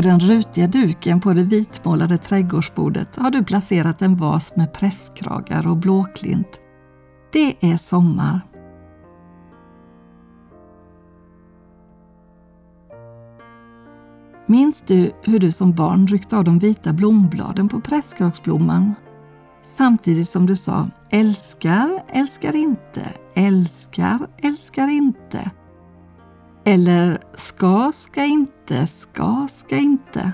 På den rutiga duken på det vitmålade trädgårdsbordet har du placerat en vas med prästkragar och blåklint. Det är sommar. Minns du hur du som barn ryckte av de vita blombladen på prästkragsblomman samtidigt som du sa älskar, älskar inte, älskar, älskar inte. Eller ska, ska inte, ska, ska inte.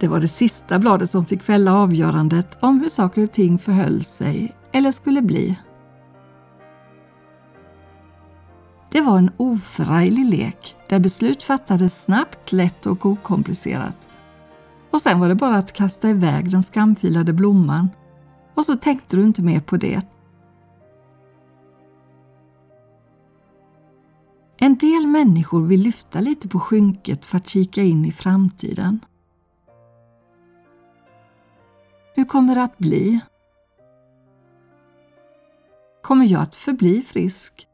Det var det sista bladet som fick fälla avgörandet om hur saker och ting förhöll sig eller skulle bli. Det var en oförarglig lek där beslut fattades snabbt, lätt och okomplicerat. Och sen var det bara att kasta iväg den skamfilade blomman och så tänkte du inte mer på det. En del människor vill lyfta lite på skynket för att kika in i framtiden. Hur kommer det att bli? Kommer jag att förbli frisk?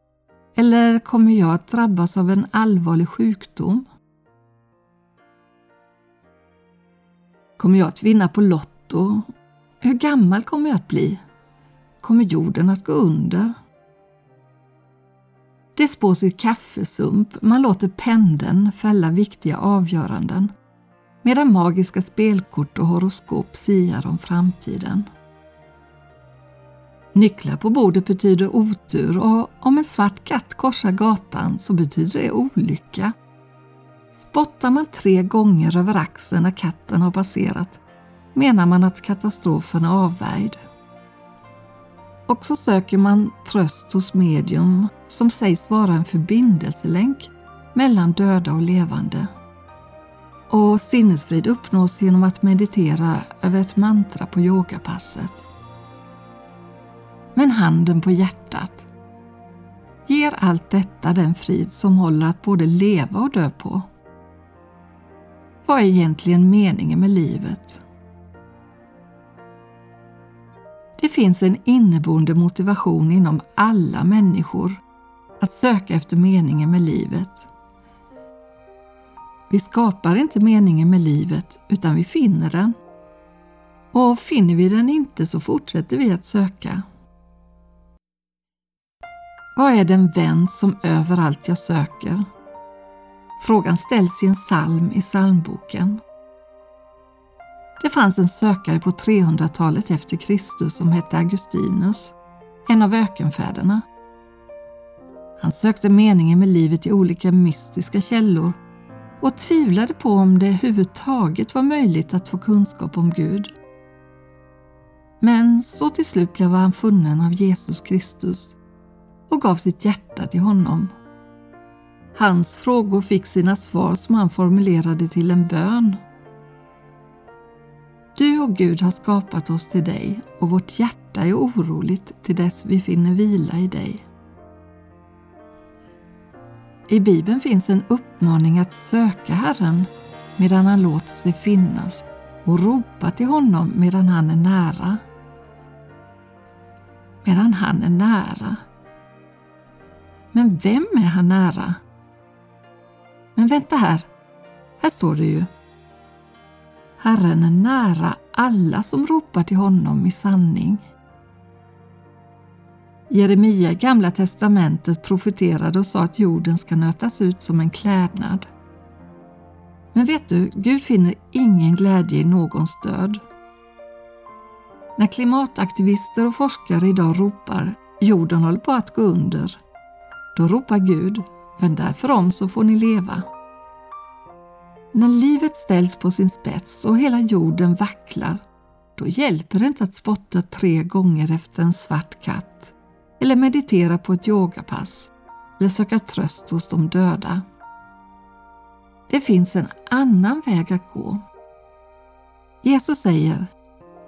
Eller kommer jag att drabbas av en allvarlig sjukdom? Kommer jag att vinna på Lotto? Hur gammal kommer jag att bli? Kommer jorden att gå under? Det spås i kaffesump, man låter pendeln fälla viktiga avgöranden medan magiska spelkort och horoskop siar om framtiden. Nycklar på bordet betyder otur och om en svart katt korsar gatan så betyder det olycka. Spottar man tre gånger över axeln när katten har passerat menar man att katastrofen är avvärjd. Och så söker man tröst hos medium som sägs vara en förbindelselänk mellan döda och levande. Och sinnesfrid uppnås genom att meditera över ett mantra på yogapasset. Men handen på hjärtat. Ger allt detta den frid som håller att både leva och dö på? Vad är egentligen meningen med livet? Finns en inneboende motivation inom alla människor att söka efter meningen med livet. Vi skapar inte meningen med livet utan vi finner den. Och finner vi den inte så fortsätter vi att söka. Vad är den vän som överallt jag söker? Frågan ställs i en psalm i psalmboken. Det fanns en sökare på 300-talet efter Kristus som hette Augustinus, en av ökenfäderna. Han sökte meningen med livet i olika mystiska källor och tvivlade på om det överhuvudtaget var möjligt att få kunskap om Gud. Men så till slut blev han funnen av Jesus Kristus och gav sitt hjärta till honom. Hans frågor fick sina svar som han formulerade till en bön. Du och Gud har skapat oss till dig och vårt hjärta är oroligt till dess vi finner vila i dig. I Bibeln finns en uppmaning att söka Herren medan han låter sig finnas och ropa till honom medan han är nära. Medan han är nära. Men vem är han nära? Men vänta här, här står det ju. Herren är nära alla som ropar till honom i sanning. Jeremia i Gamla testamentet profeterade och sa att jorden ska nötas ut som en klädnad. Men vet du, Gud finner ingen glädje i någons död. När klimataktivister och forskare idag ropar jorden håller på att gå under, då ropar Gud vänd därför om så får ni leva. När livet ställs på sin spets och hela jorden vacklar, då hjälper det inte att spotta tre gånger efter en svart katt eller meditera på ett yogapass eller söka tröst hos de döda. Det finns en annan väg att gå. Jesus säger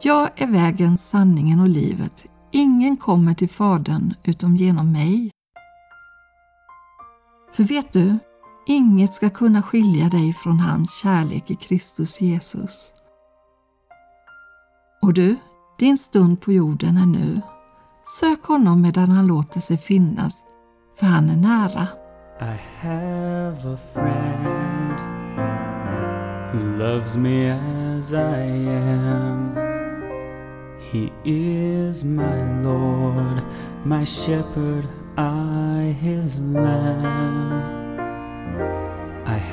Jag är vägen, sanningen och livet. Ingen kommer till Fadern utom genom mig. För vet du, inget ska kunna skilja dig från hans kärlek i Kristus Jesus. Och du, din stund på jorden är nu. Sök honom medan han låter sig finnas, för han är nära. I have a friend who loves me as I am. He is my Lord, my shepherd, I his lamb.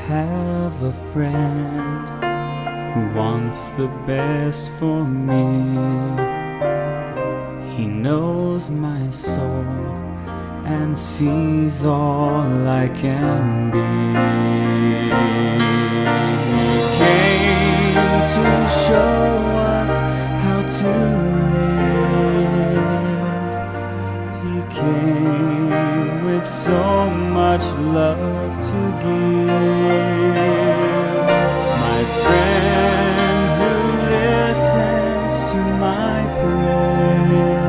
Have a friend who wants the best for me. He knows my soul and sees all I can be. With so much love to give. My friend who listens to my prayer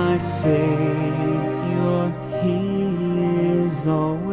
my Savior, He is there.